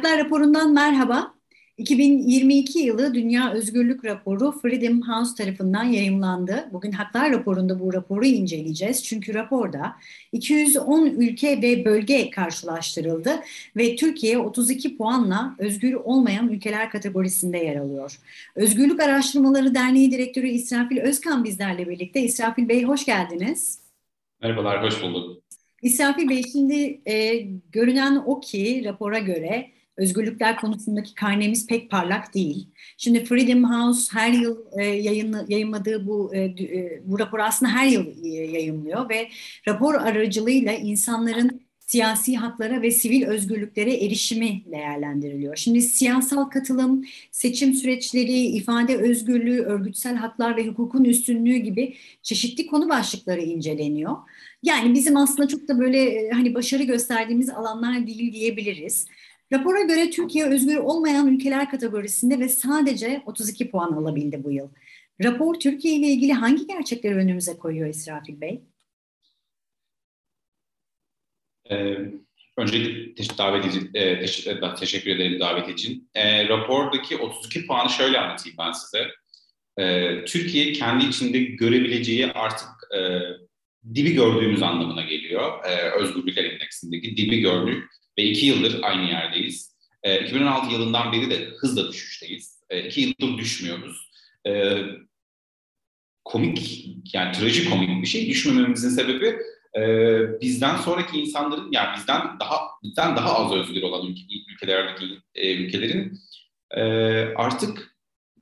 Haklar raporundan merhaba. 2022 yılı Dünya Özgürlük Raporu Freedom House tarafından yayımlandı. Bugün Haklar raporunda bu raporu inceleyeceğiz. Çünkü raporda 210 ülke ve bölge karşılaştırıldı ve Türkiye 32 puanla özgür olmayan ülkeler kategorisinde yer alıyor. Özgürlük Araştırmaları Derneği Direktörü İsrafil Özkan bizlerle birlikte. İsrafil Bey hoş geldiniz. Merhabalar, hoş bulduk. İsrafil Bey şimdi e, görünen o ki rapora göre özgürlükler konusundaki karnemiz pek parlak değil. Şimdi Freedom House her yıl e, yayın, yayınladığı bu e, e, bu rapor aslında her yıl e, yayınlıyor ve rapor aracılığıyla insanların siyasi haklara ve sivil özgürlüklere erişimi değerlendiriliyor. Şimdi siyasal katılım, seçim süreçleri, ifade özgürlüğü, örgütsel haklar ve hukukun üstünlüğü gibi çeşitli konu başlıkları inceleniyor. Yani bizim aslında çok da böyle e, hani başarı gösterdiğimiz alanlar değil diyebiliriz. Rapora göre Türkiye özgür olmayan ülkeler kategorisinde ve sadece 32 puan alabildi bu yıl. Rapor Türkiye ile ilgili hangi gerçekleri önümüze koyuyor İsrafil Bey? Ee, öncelikle davet için, e, teş e, teşekkür ederim davet için. E, rapordaki 32 puanı şöyle anlatayım ben size. E, Türkiye kendi içinde görebileceği artık e, dibi gördüğümüz anlamına geliyor. E, Özgürlükler İndeksindeki dibi gördük ve iki yıldır aynı yerdeyiz. E, 2016 yılından beri de hızla düşüşteyiz. E, iki yıldır düşmüyoruz. E, komik, yani trajikomik bir şey. Düşmememizin sebebi e, bizden sonraki insanların, yani bizden daha bizden daha az özgür olan ülke, ülkelerdeki e, ülkelerin e, artık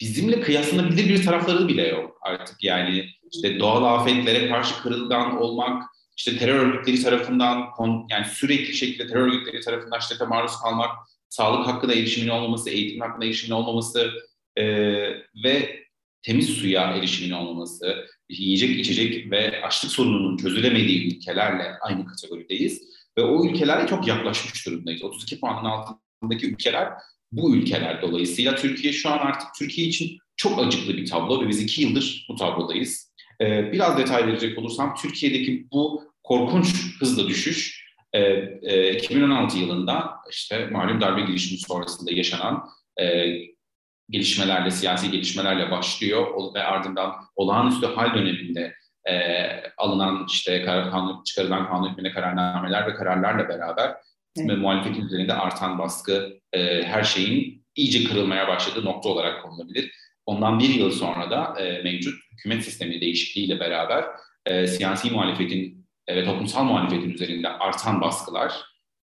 bizimle kıyaslanabilir bir tarafları bile yok artık. Yani işte doğal afetlere karşı kırılgan olmak, işte terör örgütleri tarafından yani sürekli şekilde terör örgütleri tarafından şiddete maruz kalmak, sağlık hakkında erişimin olmaması, eğitim hakkında erişimin olmaması e, ve temiz suya erişimin olmaması, yiyecek içecek ve açlık sorununun çözülemediği ülkelerle aynı kategorideyiz. Ve o ülkelerle çok yaklaşmış durumdayız. 32 puanın altındaki ülkeler bu ülkeler dolayısıyla Türkiye şu an artık Türkiye için çok acıklı bir tablo ve biz iki yıldır bu tablodayız. E, biraz detay verecek olursam Türkiye'deki bu korkunç hızla düşüş e, e, 2016 yılında işte malum darbe girişimi sonrasında yaşanan e, gelişmelerle, siyasi gelişmelerle başlıyor ve ardından olağanüstü hal döneminde e, alınan işte kanun, çıkarılan kanun hükmüne kararnameler ve kararlarla beraber evet. ve muhalefetin üzerinde artan baskı e, her şeyin iyice kırılmaya başladığı nokta olarak konulabilir. Ondan bir yıl sonra da e, mevcut hükümet sistemi değişikliğiyle beraber e, siyasi muhalefetin e, ve toplumsal muhalefetin üzerinde artan baskılar,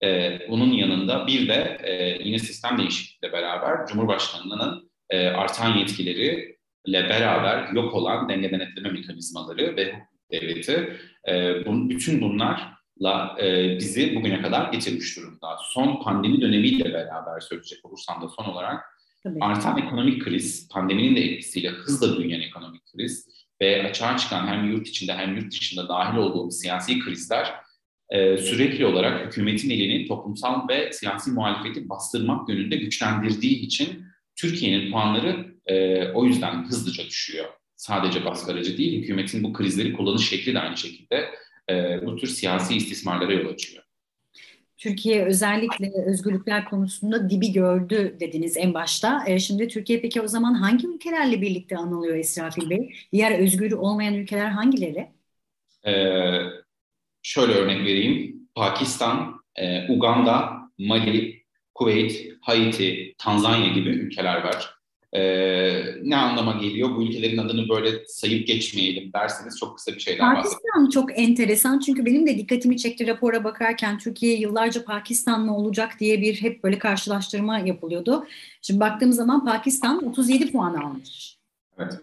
e, bunun yanında bir de e, yine sistem değişikliğiyle beraber Cumhurbaşkanlığının e, artan yetkileriyle beraber yok olan denge denetleme mekanizmaları ve devleti, e, bun, bütün bunlarla e, bizi bugüne kadar getirmiş durumda. Son pandemi dönemiyle beraber söyleyecek olursam da son olarak Tabii. Artan ekonomik kriz, pandeminin de etkisiyle hızla büyüyen ekonomik kriz ve açığa çıkan hem yurt içinde hem yurt dışında dahil olduğumuz siyasi krizler e, sürekli olarak hükümetin elini toplumsal ve siyasi muhalefeti bastırmak yönünde güçlendirdiği için Türkiye'nin puanları e, o yüzden hızlıca düşüyor. Sadece baskı aracı değil, hükümetin bu krizleri kullanış şekli de aynı şekilde e, bu tür siyasi istismarlara yol açıyor. Türkiye özellikle özgürlükler konusunda dibi gördü dediniz en başta. E, şimdi Türkiye peki o zaman hangi ülkelerle birlikte anılıyor İsrafil Bey? Diğer özgür olmayan ülkeler hangileri? Ee, şöyle örnek vereyim. Pakistan, e, Uganda, Mali, Kuveyt, Haiti, Tanzanya gibi ülkeler var e, ne anlama geliyor? Bu ülkelerin adını böyle sayıp geçmeyelim derseniz çok kısa bir şeyden bahsedeyim. Pakistan çok enteresan çünkü benim de dikkatimi çekti rapora bakarken Türkiye yıllarca Pakistan'la olacak diye bir hep böyle karşılaştırma yapılıyordu. Şimdi baktığım zaman Pakistan 37 puan almış. Evet,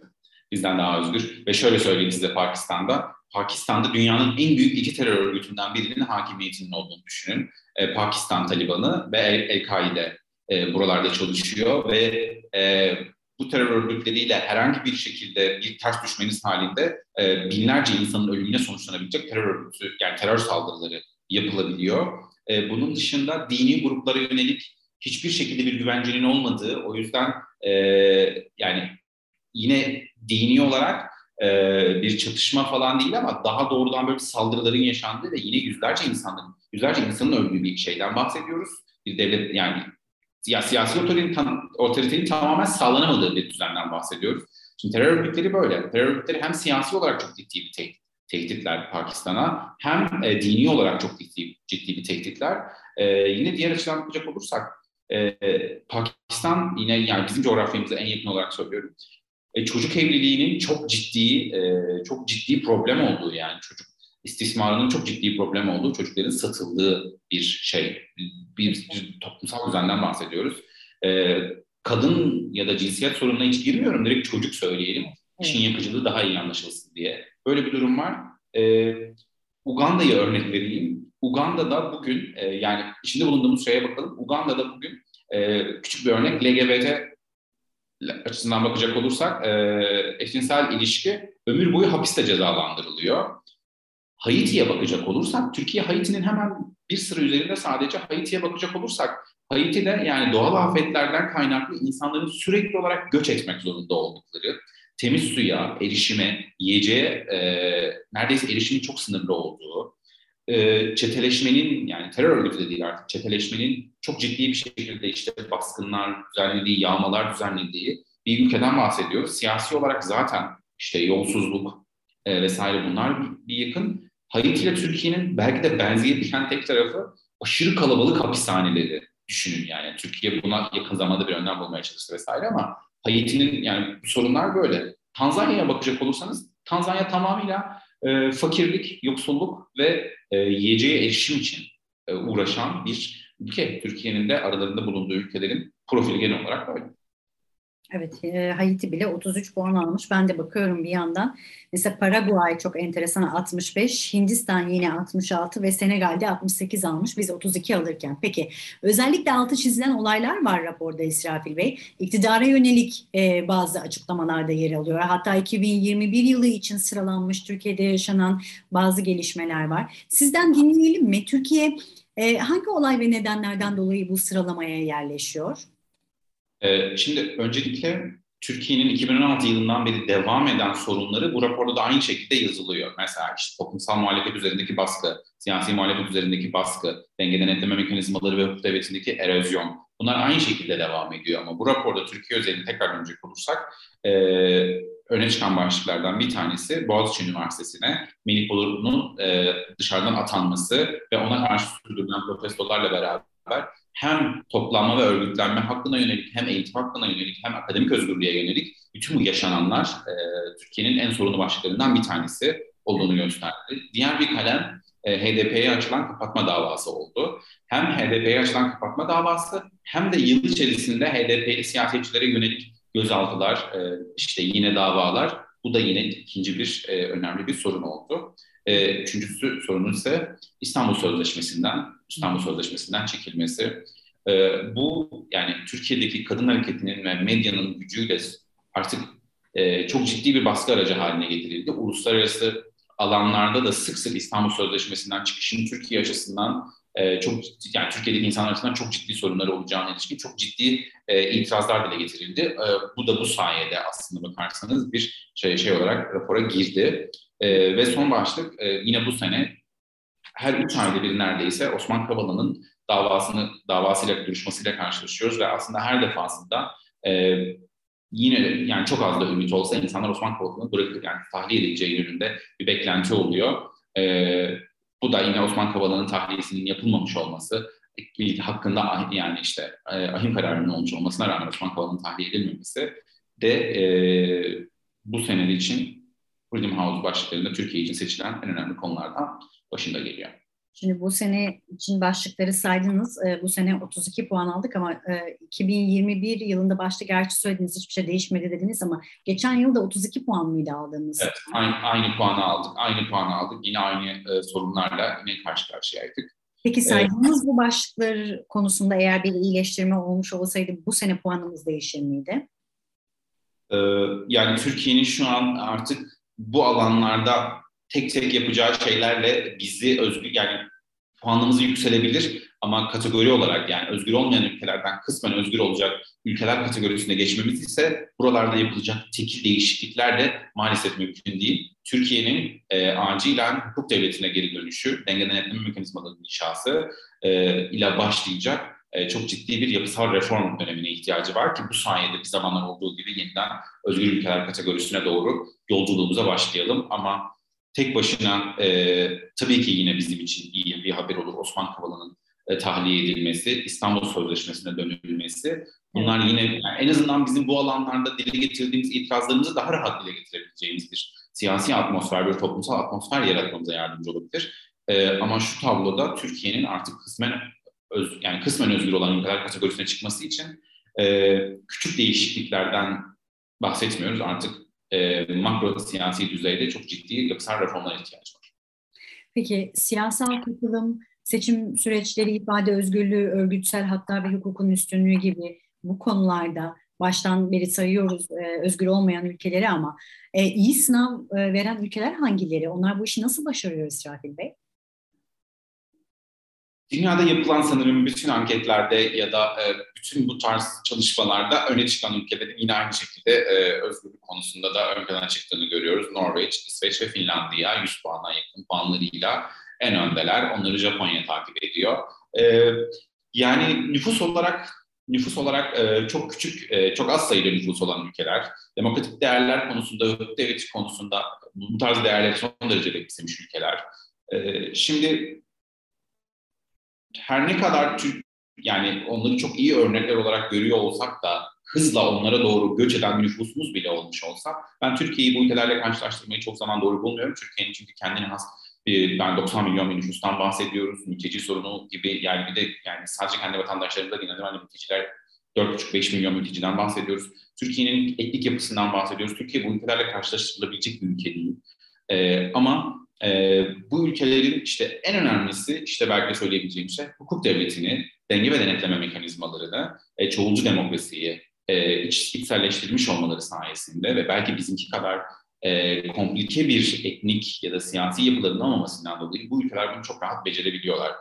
bizden daha özgür. Ve şöyle söyleyeyim size Pakistan'da. Pakistan'da dünyanın en büyük iki terör örgütünden birinin hakimiyetinin olduğunu düşünün. Ee, Pakistan Talibanı ve El-Kaide e, buralarda çalışıyor ve e, bu terör örgütleriyle herhangi bir şekilde bir ters düşmeniz halinde e, binlerce insanın ölümüne sonuçlanabilecek terör örgütü, yani terör saldırıları yapılabiliyor. E, bunun dışında dini gruplara yönelik hiçbir şekilde bir güvencenin olmadığı, o yüzden e, yani yine dini olarak e, bir çatışma falan değil ama daha doğrudan böyle saldırıların yaşandığı ve yine yüzlerce insanın, yüzlerce insanın öldüğü bir şeyden bahsediyoruz. Bir devlet yani ya, siyasi otoritenin, tam, otoritenin tamamen sağlanamadığı bir düzenden bahsediyoruz. Şimdi terör örgütleri böyle. Terör örgütleri hem siyasi olarak çok ciddi bir tehdit, tehditler Pakistan'a hem e, dini olarak çok ciddi, ciddi bir tehditler. E, yine diğer açıdan bakacak olursak e, Pakistan yine yani bizim coğrafyamıza en yakın olarak söylüyorum. E, çocuk evliliğinin çok ciddi e, çok ciddi problem olduğu yani çocuk istismarının çok ciddi problem olduğu, çocukların satıldığı bir şey, bir, bir toplumsal düzenden bahsediyoruz. E, kadın ya da cinsiyet sorununa hiç girmiyorum, direkt çocuk söyleyelim. İşin yapıcılığı daha iyi anlaşılsın diye. Böyle bir durum var. E, Uganda'yı örnek vereyim. Uganda'da bugün, e, yani içinde bulunduğumuz şeye bakalım. Uganda'da bugün e, küçük bir örnek LGBT açısından bakacak olursak e, eşcinsel ilişki ömür boyu hapiste cezalandırılıyor. Haiti'ye bakacak olursak, Türkiye Haiti'nin hemen bir sıra üzerinde sadece Haiti'ye bakacak olursak, Haiti'de yani doğal afetlerden kaynaklı insanların sürekli olarak göç etmek zorunda oldukları, temiz suya, erişime, yiyeceğe e, neredeyse erişimin çok sınırlı olduğu, e, çeteleşmenin yani terör örgütü de değil artık çeteleşmenin çok ciddi bir şekilde işte baskınlar düzenlediği, yağmalar düzenlediği bir ülkeden bahsediyoruz. Siyasi olarak zaten işte yolsuzluk e, vesaire bunlar bir, yakın. Haiti ile Türkiye'nin belki de benzeyebilen tek tarafı aşırı kalabalık hapishaneleri düşünün yani. Türkiye buna yakın zamanda bir önlem bulmaya çalıştı vesaire ama Haiti'nin yani sorunlar böyle. Tanzanya'ya bakacak olursanız Tanzanya tamamıyla e, fakirlik, yoksulluk ve e, yiyeceğe erişim için e, uğraşan bir ülke. Türkiye'nin de aralarında bulunduğu ülkelerin profili genel olarak böyle. Evet, e, Haiti bile 33 puan almış. Ben de bakıyorum bir yandan. Mesela Paraguay çok enteresan 65, Hindistan yine 66 ve Senegal'de 68 almış. Biz 32 alırken. Peki özellikle altı çizilen olaylar var raporda İsrafil Bey. İktidara yönelik e, bazı açıklamalarda yer alıyor. Hatta 2021 yılı için sıralanmış Türkiye'de yaşanan bazı gelişmeler var. Sizden dinleyelim mi? Türkiye e, hangi olay ve nedenlerden dolayı bu sıralamaya yerleşiyor? Ee, şimdi öncelikle Türkiye'nin 2016 yılından beri devam eden sorunları bu raporda da aynı şekilde yazılıyor. Mesela işte toplumsal muhalefet üzerindeki baskı, siyasi muhalefet üzerindeki baskı, denge denetleme mekanizmaları ve hukuk devletindeki erozyon. Bunlar aynı şekilde devam ediyor ama bu raporda Türkiye özelinde tekrar dönecek olursak e, öne çıkan başlıklardan bir tanesi Boğaziçi Üniversitesi'ne Melik Bulur'un e, dışarıdan atanması ve ona karşı sürdürülen protestolarla beraber hem toplanma ve örgütlenme hakkına yönelik hem eğitim hakkına yönelik hem akademik özgürlüğe yönelik bütün bu yaşananlar e, Türkiye'nin en sorunlu başlıklarından bir tanesi olduğunu gösterdi. Diğer bir kalem e, HDP'ye açılan kapatma davası oldu. Hem HDP'ye açılan kapatma davası hem de yıl içerisinde HDP'li siyasetçilere yönelik gözaltılar, e, işte yine davalar. Bu da yine ikinci bir e, önemli bir sorun oldu. E, üçüncüsü sorunun ise İstanbul Sözleşmesi'nden, İstanbul Sözleşmesi'nden çekilmesi. E, bu yani Türkiye'deki kadın hareketinin ve medyanın gücüyle artık e, çok ciddi bir baskı aracı haline getirildi. Uluslararası alanlarda da sık sık İstanbul Sözleşmesi'nden çıkışın Türkiye açısından e, çok yani Türkiye'deki insanlar açısından çok ciddi sorunları olacağına ilişkin çok ciddi e, itirazlar dile getirildi. E, bu da bu sayede aslında bakarsanız bir şey, şey olarak rapora girdi. E, ve son başlık e, yine bu sene her üç ayda bir neredeyse Osman Kavala'nın davasını davasıyla duruşmasıyla karşılaşıyoruz ve aslında her defasında e, yine yani çok az da ümit olsa insanlar Osman Kavala'nı bırakıp yani tahliye edileceği yönünde bir beklenti oluyor. E, bu da yine Osman Kavala'nın tahliyesinin yapılmamış olması, hakkında yani işte e, ahim kararının olmuş olmasına rağmen Osman Kavala'nın tahliye edilmemesi de e, bu sene için Freedom House başlıklarında Türkiye için seçilen en önemli konulardan başında geliyor. Şimdi bu sene için başlıkları saydınız. E, bu sene 32 puan aldık ama e, 2021 yılında başta gerçi söylediniz hiçbir şey değişmedi dediniz ama geçen yılda 32 puan mıydı aldığınız? Evet, aynı, aynı puanı aldık. Aynı puanı aldık. Yine aynı e, sorunlarla yine karşı karşıyaydık. Peki saydığınız ee, bu başlıklar konusunda eğer bir iyileştirme olmuş olsaydı bu sene puanımız değişir miydi? E, yani Türkiye'nin şu an artık bu alanlarda tek tek yapacağı şeylerle bizi özgür yani puanımızı yükselebilir ama kategori olarak yani özgür olmayan ülkelerden kısmen özgür olacak ülkeler kategorisine geçmemiz ise buralarda yapılacak tekil değişiklikler de maalesef mümkün değil. Türkiye'nin e, acilen hukuk devletine geri dönüşü, denge denetleme mekanizmalarının inşası e, ile başlayacak e, çok ciddi bir yapısal reform dönemine ihtiyacı var ki bu sayede bir zamanlar olduğu gibi yeniden özgür ülkeler kategorisine doğru yolculuğumuza başlayalım. Ama tek başına e, tabii ki yine bizim için iyi bir haber olur Osman Kavala'nın e, tahliye edilmesi, İstanbul Sözleşmesi'ne dönülmesi. Bunlar yine yani en azından bizim bu alanlarda dile getirdiğimiz itirazlarımızı daha rahat dile getirebileceğimiz bir siyasi atmosfer, bir toplumsal atmosfer yaratmamıza yardımcı olabilir. E, ama şu tabloda Türkiye'nin artık kısmen öz, yani kısmen özgür olan ülkeler kategorisine çıkması için e, küçük değişikliklerden bahsetmiyoruz. Artık e, makro siyasi düzeyde çok ciddi yapısal reformlara ihtiyaç var. Peki siyasal katılım, seçim süreçleri, ifade özgürlüğü, örgütsel hatta ve hukukun üstünlüğü gibi bu konularda baştan beri sayıyoruz e, özgür olmayan ülkeleri ama e, iyi sınav e, veren ülkeler hangileri? Onlar bu işi nasıl başarıyor İsrafil Bey? Dünyada yapılan sanırım bütün anketlerde ya da e, bütün bu tarz çalışmalarda öne çıkan ülkelerin yine aynı şekilde e, özgürlük konusunda da ön plana çıktığını görüyoruz. Norveç, İsveç ve Finlandiya 100 puana yakın puanlarıyla en öndeler. Onları Japonya takip ediyor. E, yani nüfus olarak nüfus olarak e, çok küçük, e, çok az sayıda nüfus olan ülkeler, demokratik değerler konusunda, hukuk devleti konusunda bu tarz değerleri son derece benimsemiş ülkeler. E, şimdi her ne kadar yani onları çok iyi örnekler olarak görüyor olsak da hızla onlara doğru göç eden nüfusumuz bile olmuş olsa ben Türkiye'yi bu ülkelerle karşılaştırmayı çok zaman doğru bulmuyorum. Türkiye'nin çünkü kendine has bir, ben 90 milyon bir nüfustan bahsediyoruz. Mülteci sorunu gibi yani bir de yani sadece kendi vatandaşlarımızda değil, aynı mülteciler 4,5-5 milyon mülteciden bahsediyoruz. Türkiye'nin etnik yapısından bahsediyoruz. Türkiye bu ülkelerle karşılaştırılabilecek bir ülke değil. Ee, ama e, bu ülkelerin işte en önemlisi işte belki söyleyebileceğim şey hukuk devletini, denge ve denetleme mekanizmalarını, e, çoğulcu demokrasiyi e, iç, içselleştirmiş olmaları sayesinde ve belki bizimki kadar e, komplike bir etnik ya da siyasi yapıların olmamasından dolayı bu ülkeler bunu çok rahat becerebiliyorlar.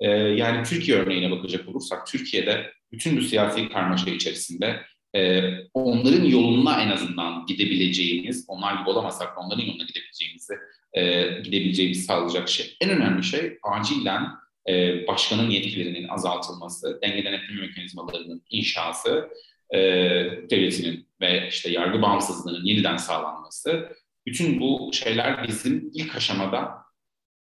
E, yani Türkiye örneğine bakacak olursak Türkiye'de bütün bu siyasi karmaşa içerisinde e, onların yoluna en azından gidebileceğimiz, onlar gibi olamasak onların yoluna gidebileceğimizi e, gidebileceğimizi sağlayacak şey. En önemli şey acilen e, başkanın yetkilerinin azaltılması, denge denetleme mekanizmalarının inşası, e, devletinin ve işte yargı bağımsızlığının yeniden sağlanması. Bütün bu şeyler bizim ilk aşamada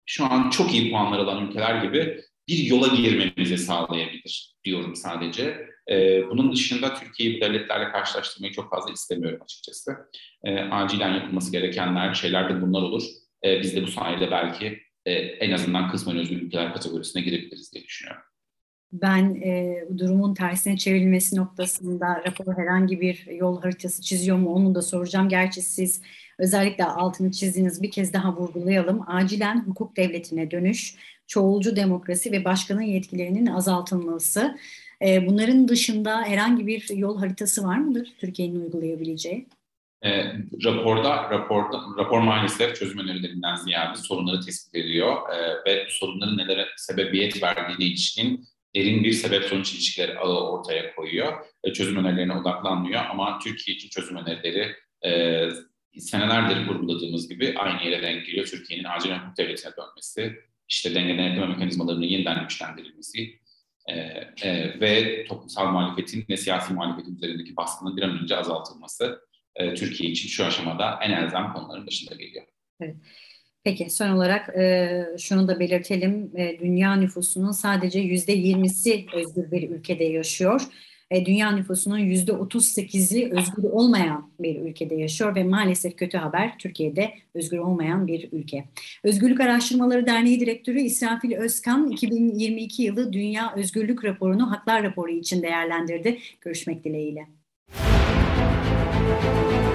şu an çok iyi puanlar alan ülkeler gibi bir yola girmemizi sağlayabilir diyorum sadece. Ee, bunun dışında Türkiye'yi bu devletlerle karşılaştırmayı çok fazla istemiyorum açıkçası. Ee, acilen yapılması gerekenler, şeyler de bunlar olur. Ee, biz de bu sayede belki e, en azından kısmen özgür ülkeler kategorisine girebiliriz diye düşünüyorum. Ben e, durumun tersine çevrilmesi noktasında rapor herhangi bir yol haritası çiziyor mu onu da soracağım. Gerçi siz özellikle altını çizdiğiniz bir kez daha vurgulayalım. Acilen hukuk devletine dönüş, çoğulcu demokrasi ve başkanın yetkilerinin azaltılması. E, bunların dışında herhangi bir yol haritası var mıdır Türkiye'nin uygulayabileceği? E, raporda, raporda, rapor maalesef çözüm önerilerinden ziyade sorunları tespit ediyor e, ve sorunların nelere sebebiyet verdiğine ilişkin derin bir sebep sonuç ilişkileri ortaya koyuyor. E, çözüm önerilerine odaklanmıyor ama Türkiye için çözüm önerileri e, senelerdir vurguladığımız gibi aynı yere denk geliyor. Türkiye'nin acil hukuk devletine dönmesi, işte denge denetleme mekanizmalarının yeniden güçlendirilmesi e, e, ve toplumsal muhalefetin ve siyasi muhalefetin üzerindeki baskının bir an önce azaltılması e, Türkiye için şu aşamada en elzem konuların başında geliyor. Evet. Peki son olarak e, şunu da belirtelim. E, dünya nüfusunun sadece yüzde yirmisi özgür bir ülkede yaşıyor. E, dünya nüfusunun yüzde otuz sekizi özgür olmayan bir ülkede yaşıyor ve maalesef kötü haber Türkiye'de özgür olmayan bir ülke. Özgürlük Araştırmaları Derneği Direktörü İsrafil Özkan 2022 yılı Dünya Özgürlük Raporu'nu Haklar Raporu için değerlendirdi. Görüşmek dileğiyle. You.